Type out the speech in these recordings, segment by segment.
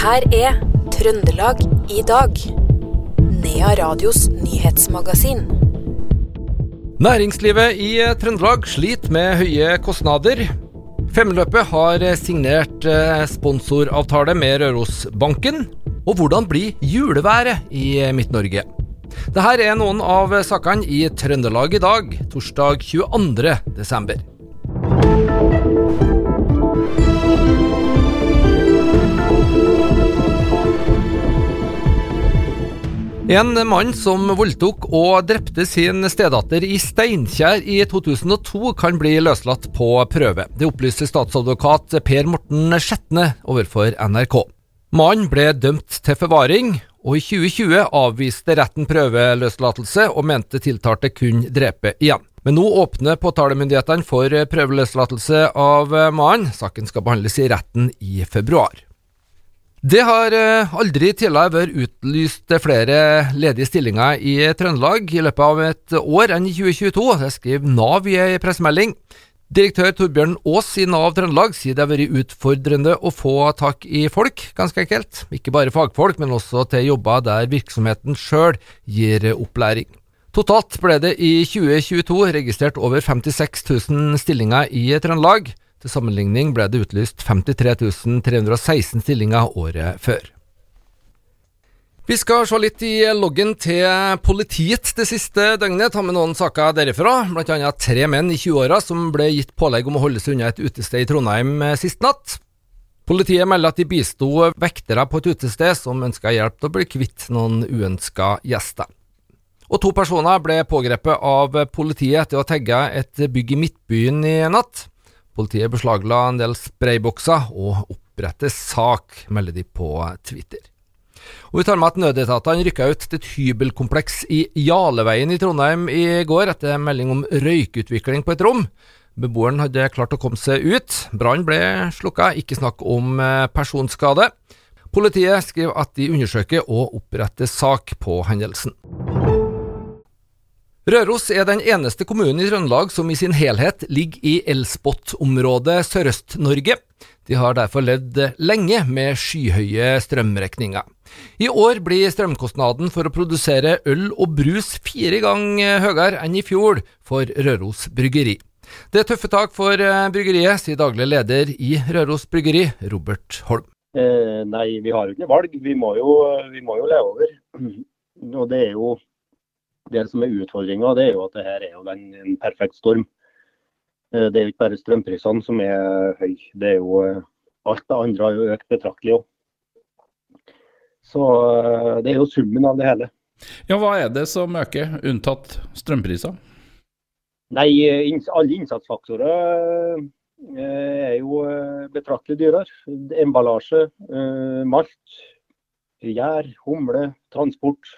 her er Trøndelag i dag. Nea Radios nyhetsmagasin. Næringslivet i Trøndelag sliter med høye kostnader. Femmeløpet har signert eh, sponsoravtale med Rørosbanken. Og hvordan blir juleværet i Midt-Norge? Dette er noen av sakene i Trøndelag i dag, torsdag 22. En mann som voldtok og drepte sin stedatter i Steinkjer i 2002, kan bli løslatt på prøve. Det opplyser statsadvokat Per Morten Skjetne overfor NRK. Mannen ble dømt til forvaring, og i 2020 avviste retten prøveløslatelse og mente tiltalte kunne drepe igjen. Men nå åpner påtalemyndighetene for prøveløslatelse av mannen. Saken skal behandles i retten i februar. Det har eh, aldri tidligere vært utlyst flere ledige stillinger i Trøndelag i løpet av et år enn i 2022. Det skriver Nav i en pressemelding. Direktør Torbjørn Aas i Nav Trøndelag sier det har vært utfordrende å få tak i folk, ganske enkelt. Ikke bare fagfolk, men også til jobber der virksomheten sjøl gir opplæring. Totalt ble det i 2022 registrert over 56 000 stillinger i Trøndelag. Til sammenligning ble det utlyst 53 316 stillinger året før. Vi skal se litt i loggen til politiet det siste døgnet. Ta med noen saker derifra, bl.a. tre menn i 20-åra som ble gitt pålegg om å holde seg unna et utested i Trondheim sist natt. Politiet melder at de bisto vektere på et utested som ønska hjelp til å bli kvitt noen uønska gjester. Og to personer ble pågrepet av politiet etter å ha et bygg i Midtbyen i natt. Politiet beslagla en del spraybokser og oppretter sak, melder de på Twitter. Og Vi tar med at nødetatene rykka ut til et hybelkompleks i Jaleveien i Trondheim i går etter melding om røykutvikling på et rom. Beboeren hadde klart å komme seg ut. Brannen ble slukka, ikke snakk om eh, personskade. Politiet skriver at de undersøker og oppretter sak på hendelsen. Røros er den eneste kommunen i Trøndelag som i sin helhet ligger i elspot-området Sørøst-Norge. De har derfor levd lenge med skyhøye strømregninger. I år blir strømkostnaden for å produsere øl og brus fire ganger høyere enn i fjor for Røros Bryggeri. Det er tøffe tak for eh, bryggeriet, sier daglig leder i Røros Bryggeri, Robert Holm. Eh, nei, vi har jo ikke valg. Vi må jo, vi må jo leve over. Og det er jo det som er utfordringa, er jo at det her er jo en, en perfekt storm. Eh, det er jo ikke bare strømprisene som er høye, det er jo eh, alt det andre har jo økt betraktelig òg. Så eh, det er jo summen av det hele. Ja, Hva er det som øker, unntatt strømpriser? Nei, alle innsatsfaktorer er jo betraktelig dyrere. Emballasje, malt, gjær, humle, transport.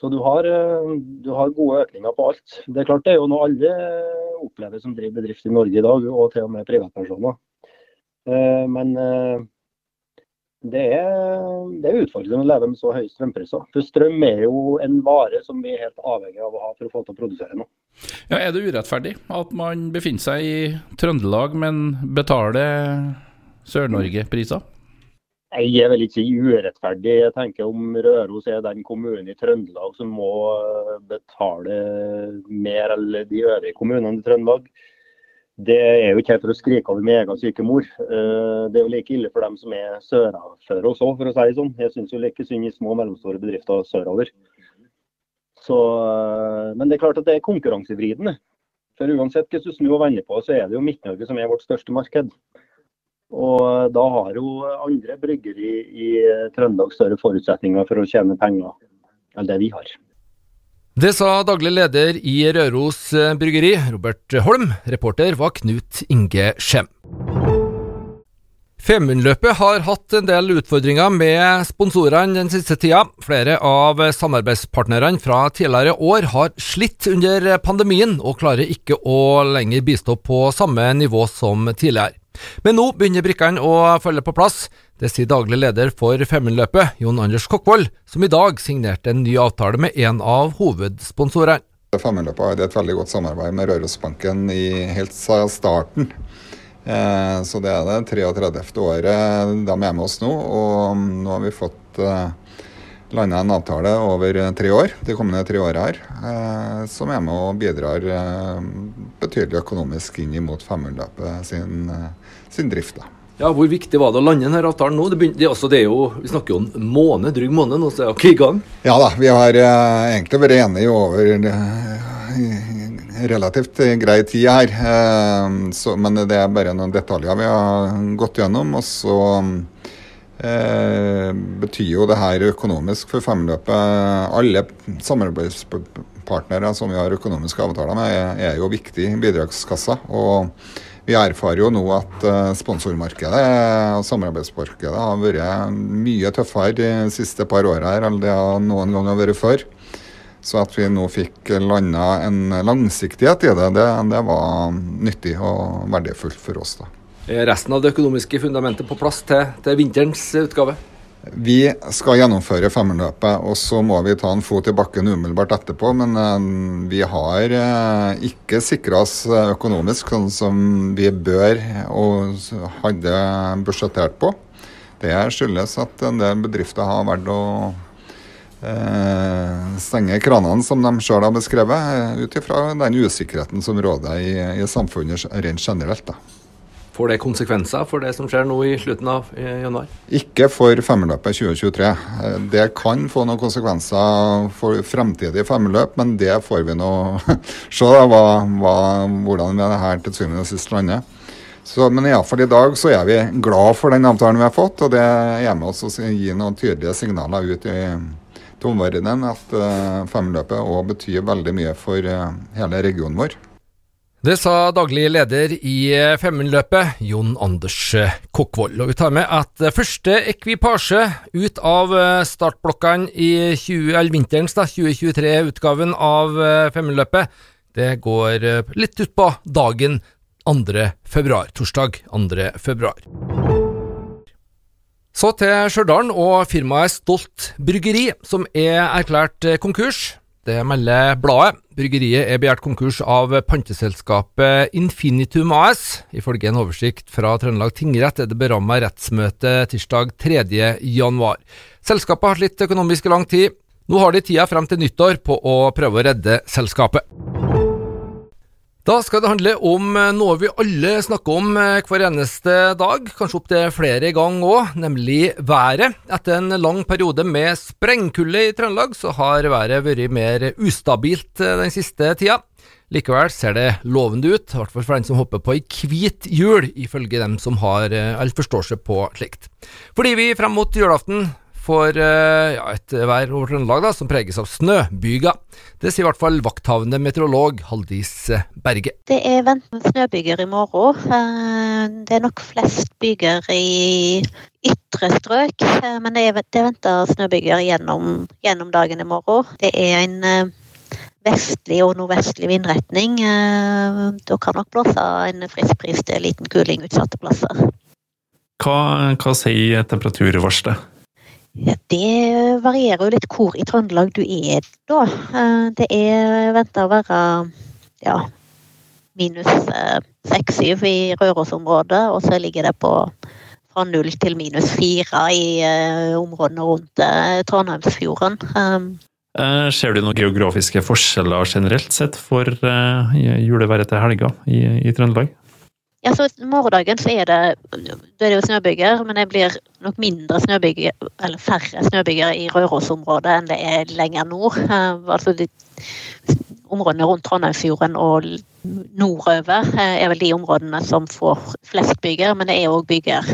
Så du har, eh, du har, gode økninger på alt. Det er klart det er jo noe alle opplever som driver bedrift i Norge i dag, og til og med privatpersoner. Eh, men eh, det er, det er utfordrende å leve med så høye strømpriser. For strøm er jo en vare som vi er helt avhengig av å ha for å få til å produsere noe. Ja, Er det urettferdig at man befinner seg i Trøndelag, men betaler Sør-Norge-priser? Jeg vil ikke si urettferdig. Jeg tenker om Røros er den kommunen i Trøndelag som må eh, betale mer enn de øvrige kommunene i Trøndelag. Det er jo ikke helt for å skrike over min egen syke mor. Eh, det er jo like ille for dem som er sørafor oss òg, for å si det sånn. Jeg syns jo like synd i små og mellomstore bedrifter sørover. Så, eh, men det er klart at det er konkurransevridende. For uansett hvordan du snur og vender på, så er det jo Midt-Norge som er vårt største marked. Og da har jo andre bryggeri i Trøndelag større forutsetninger for å tjene penger enn det vi har. Det sa daglig leder i Røros Bryggeri, Robert Holm. Reporter var Knut Inge Skjem. Femundløpet har hatt en del utfordringer med sponsorene den siste tida. Flere av samarbeidspartnerne fra tidligere år har slitt under pandemien, og klarer ikke å lenger bistå på samme nivå som tidligere. Men nå begynner brikkene å følge på plass. Det sier daglig leder for Femundløpet, Jon Anders Kokkvold, som i dag signerte en ny avtale med en av hovedsponsorene. Femundløpet har et veldig godt samarbeid med Rørosbanken i helt siden starten. Eh, så det er det 33. året de er med oss nå. Og nå har vi fått eh, landa en avtale over tre år, de kommende tre åra her, eh, som er med og bidrar betydelig økonomisk inn mot Femundløpet sin, sin drift. da. Ja, Hvor viktig var det å lande denne avtalen nå? Det, begynte, altså, det er jo, Vi snakker jo om en måned, drygg måned, nå så er dere i gang? Ja da, vi har eh, egentlig vært enige over relativt grei tid her. Eh, så, men det er bare noen detaljer vi har gått gjennom. Og så eh, betyr jo det her økonomisk for femløpet Alle samarbeidspartnere som vi har økonomiske avtaler med, er, er jo viktig bidragskassa, og vi erfarer jo nå at eh, sponsormarkedet og samarbeidsmarkedet har vært mye tøffere de siste par åra enn det har noen gang har vært før. Så at vi nå fikk landa en langsiktighet i det, det, det var nyttig og verdifullt for oss. da. Er resten av det økonomiske fundamentet på plass til, til vinterens utgave? Vi skal gjennomføre femmerløpet, og så må vi ta en fot i bakken umiddelbart etterpå. Men uh, vi har uh, ikke sikra oss økonomisk sånn som vi bør og hadde budsjettert på. Det skyldes at en del bedrifter har valgt å Eh, stenge kranene, som de sjøl har beskrevet, eh, ut ifra den usikkerheten som råder i, i samfunnet rent generelt. Da. Får det konsekvenser for det som skjer nå i slutten av januar? Ikke for femmeløpet 2023. Eh, det kan få noen konsekvenser for fremtidige femmeløp, men det får vi nå se da, hva, hva, hvordan det her til syvende og sist lander. Så, men iallfall i dag så er vi glad for den avtalen vi har fått, og det er med oss å gi noen tydelige signaler ut i omverdenen at uh, femløpet òg betyr veldig mye for uh, hele regionen vår. Det sa daglig leder i eh, Femundløpet, Jon Anders Kokkvold. Og vi tar med at første ekvipasje ut av startblokkene i 20, vinterens 2023-utgaven av Femundløpet, det går litt utpå dagen 2. februar, torsdag 2. februar. Så til Stjørdal og firmaet Stolt Bryggeri, som er erklært konkurs. Det melder bladet. Bryggeriet er begjært konkurs av panteselskapet Infinitum AS. Ifølge en oversikt fra Trøndelag tingrett er det beramma rettsmøte tirsdag 3.1. Selskapet har slitt økonomisk i lang tid. Nå har de tida frem til nyttår på å prøve å redde selskapet. Da skal det handle om eh, noe vi alle snakker om eh, hver eneste dag, kanskje opptil flere ganger òg, nemlig været. Etter en lang periode med sprengkulde i Trøndelag, så har været vært mer ustabilt eh, den siste tida. Likevel ser det lovende ut, i hvert fall for den som hopper på ei hvit jul, ifølge dem som har eller forstår seg på slikt. Fordi vi frem mot julaften for eh, ja, et vær over Trøndelag da, som preges av snøbyger. Det sier i hvert fall vakthavende meteorolog Haldis eh, Berge. Det er ventet snøbyger i morgen. Eh, det er nok flest byger i ytre strøk, men det er, det venta snøbyger gjennom, gjennom, dagen i morgen. Det er en vestlig og nordvestlig vindretning. Da kan nok blåse en frisk pris til liten kuling utsatte plasser. Hva, hva sier temperaturvarselet? Det varierer jo litt hvor i Trøndelag du er da. Eh, det er venta å være ja, minus eh, seks-syv i Rørosområdet, og så ligger det på fra null til minus fire i uh, områdene rundt Trondheimsfjorden. Um, ser du noen geografiske forskjeller generelt sett for juleværet til helga i, i Trøndelag? Ja, så Morgendagen så er det da er jo snøbyger, men det blir nok mindre snøbyger, eller færre snøbyger i Rørosområdet enn det er lenger nord. Uh, altså de, Områdene rundt Trondheimsfjorden og nordover uh, er vel de områdene som får flest byger, men det er òg byger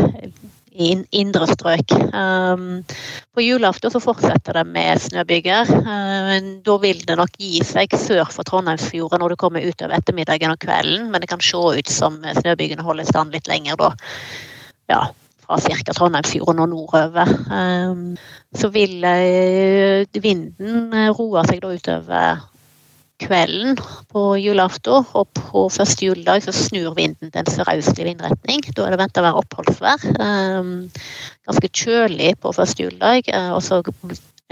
i indre strøk. Um, på julaften så fortsetter det med snøbyger. Um, da vil det nok gi seg sør for Trondheimsfjorden når du kommer utover ettermiddagen og kvelden, men det kan se ut som snøbygene holder stand litt lenger da. Ja, fra ca. Trondheimsfjorden og nordover. Um, så vil uh, vinden roe seg da utover kvelden på julaften, og på første juledag så snur vinden til en sørøstlig vindretning. Da er det venta å være oppholdsvær. Um, ganske kjølig på første juledag, uh, og så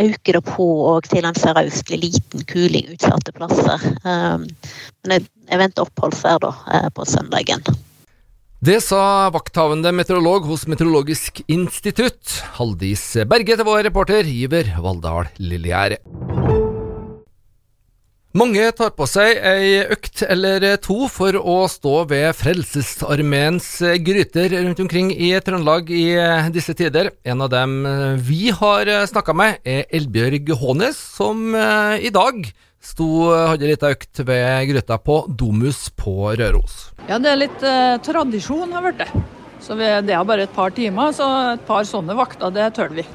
øker det på til en sørøstlig liten kuling utsatte plasser. Um, men jeg, venter oppholdsvær da uh, på søndagen. Det sa vakthavende meteorolog hos Meteorologisk institutt, Haldis Berge, til vår reporter Iver Valldal Lillegjerde. Mange tar på seg ei økt eller to for å stå ved Frelsesarmeens gryter rundt omkring i Trøndelag i disse tider. En av dem vi har snakka med, er Elbjørg Hånes, som eh, i dag sto, hadde litt økt ved gryta på Domus på Røros. Ja, det er litt eh, tradisjon har vært det. Så vi, det er bare et par timer, så et par sånne vakter, det tør vi.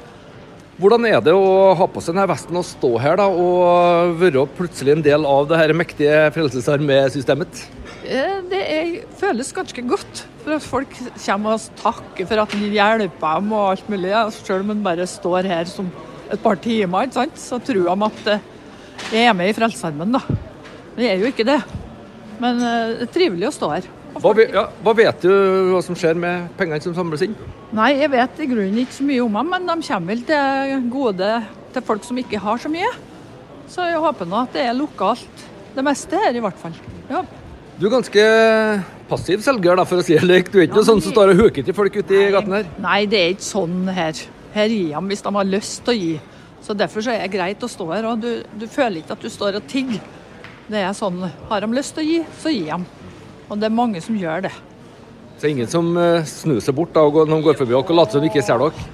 Hvordan er det å ha på seg denne vesten og stå her da, og være plutselig en del av det her mektige Frelsesarmé-systemet? Eh, Det er, føles ganske godt. For at folk kommer og takker for at en hjelper dem og alt mulig. Selv om en bare står her som et par timer, så tror de at eh, jeg er med i. Men jeg er jo ikke det. Men eh, det er trivelig å stå her. Hva, ja, hva vet du hva som skjer med pengene som samles inn? Nei, jeg vet i grunnen ikke så mye om dem, men de kommer vel til gode til folk som ikke har så mye. Så jeg håper nå at det er lokalt, det meste her i hvert fall. Ja. Du er ganske passiv selger, da, for å si det likt. Du er ikke Ja, noe sånn som står og huker til folk ute i gaten her. Nei, det er ikke sånn her. Her gir de hvis de har lyst til å gi. Så derfor så er det greit å stå her. Og du, du føler ikke at du står og tigger. Det er sånn, Har de lyst til å gi, så gir de. Og det er mange som gjør det. Så det ingen som eh, snur seg bort da, og når de går forbi dere og later som de ikke ser dere.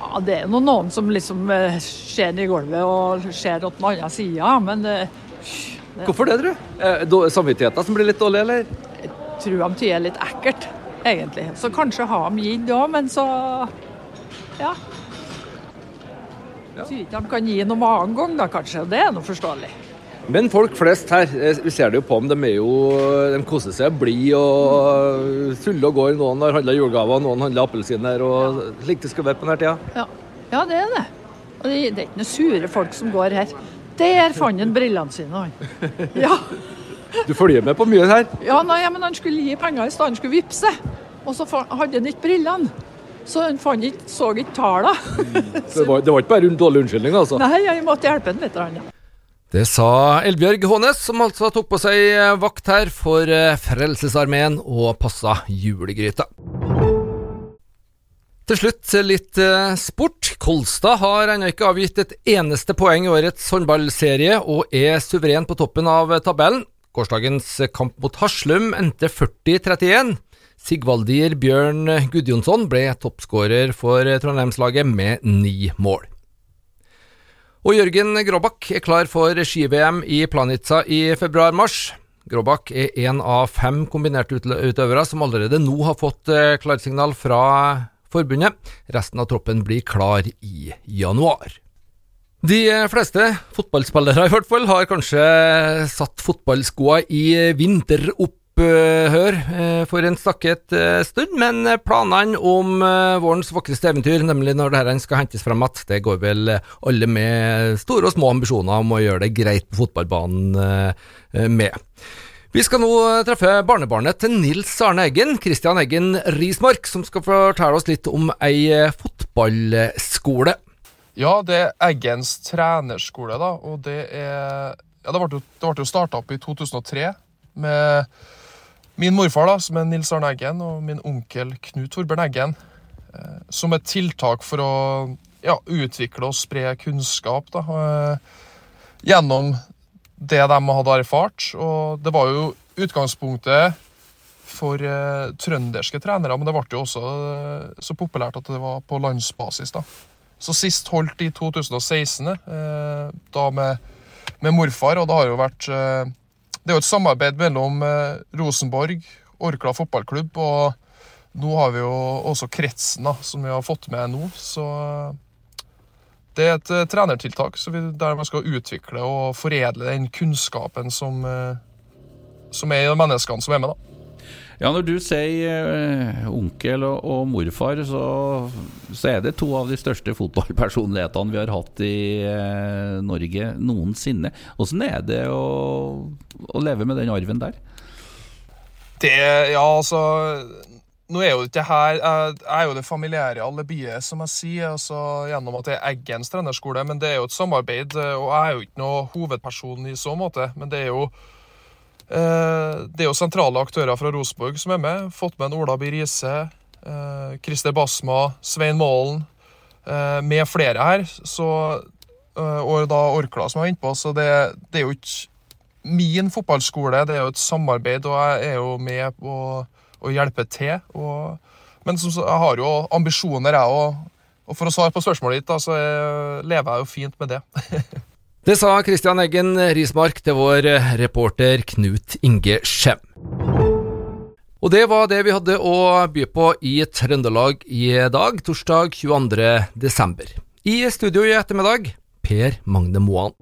Ja, Det er noen som liksom eh, ser ned i gulvet og ser åt den andre sida, men det, Hvorfor det, tror du? Eh, Samvittigheten som blir litt dårlig, eller? tror de tyder litt ekkelt, egentlig. Så kanskje har de gitt òg, men så ja. Sier ikke de kan gi noe annen gang, da kanskje. og Det er nå forståelig. Men folk flest her, eh, vi ser det jo på dem, de, jo, de koser seg, blide og suller og går. Noen har handla julegaver, noen handler appelsiner og slik det skal være på denne tida. Ja, ja det er det. Og det, det er ikke noen sure folk som går her. Der fant han brillene sine, han. Ja, Du følger med på mye her. ja nei, men han skulle gi penger i stedet, han skulle vippse. Og så hadde han ikke brillene. Så han ikke, så ikke tallene. Det var, det var ikke bare en dårlig unnskyldning, altså. Nei, jeg måtte hjelpe han litt. grann, Ja. Det sa Elbjørg Hånes, som altså tok på seg eh, vakt her for eh, Frelsesarmeen og passa julegryta. Til slutt litt eh, sport. Kolstad har ennå ikke avgitt et eneste poeng i årets håndballserie, og er suveren på toppen av tabellen. Gårsdagens kamp mot Haslum endte 40-31. Sigvaldir Bjørn Gudjonsson ble toppskårer for Trondheimslaget med ni mål. Og Jørgen Gråbakk er klar for ski-VM i Planica i februar-mars. Gråbakk er en av fem kombinerte utøvere som allerede nå har fått eh, klarsignal fra forbundet. Resten av troppen blir klar i januar. De fleste fotballspillere i hvert fall har kanskje satt fotballskoa i vinteropphør eh, for en stakket eh, stund, men planene om eh, vårens vakreste eventyr, nemlig når dette skal hentes fram igjen, det går vel alle med store og små ambisjoner om å gjøre det greit på fotballbanen eh, med. Vi skal nå treffe barnebarnet til Nils Arne Eggen, Christian Eggen Rismark, som skal fortelle oss litt om ei fotballskole. Ja, det er Eggens trenerskole, da. Og det er Ja, det ble jo, det starta opp i 2003 med min morfar, da, som er Nils Arne Eggen, og min onkel Knut Torbjørn Eggen. Eh, som et tiltak for å ja, utvikle og spre kunnskap da, eh, gjennom det de hadde erfart. Og det var jo utgangspunktet for eh, trønderske trenere, men det ble jo også så populært at det var på landsbasis. da. Så sist holdt i 2016, eh, da med, med morfar, og det har jo vært Det er jo et samarbeid mellom eh, Rosenborg, Orkla fotballklubb, og nå har vi jo også kretsen, da, som vi har fått med nå. Så eh, det er et eh, trenertiltak vi, der man skal utvikle og foredle den kunnskapen som, som er i de menneskene som er med. da. Ja, når du sier eh, onkel og, og morfar, så, så er det to av de største fotballpersonlighetene vi har hatt i eh, Norge noensinne. Åssen er det å, å leve med den arven der? Det, ja, altså Nå er jo ikke her Jeg er jo det familiære alibiet, som jeg sier, altså, gjennom at det er Eggens trenerskole. Men det er jo et samarbeid, og jeg er jo ikke noe hovedperson i så måte. Men det er jo Eh, det er jo sentrale aktører fra Rosenborg som er med. Fått med en Ola By Riise, eh, Christer Basma, Svein Målen, eh, med flere her. Så, eh, og da Orkla som er innpå. Så det, det er jo ikke min fotballskole, det er jo et samarbeid, og jeg er jo med på å hjelpe til. Og, men som, jeg har jo ambisjoner, jeg òg. Og for å svare på spørsmålet ditt, da, så lever jeg jo fint med det. Det sa Christian Eggen Rismark til vår reporter Knut Inge Skjem. Og det var det vi hadde å by på i Trøndelag i dag, torsdag 22. desember. I studio i ettermiddag, Per Magne Moan.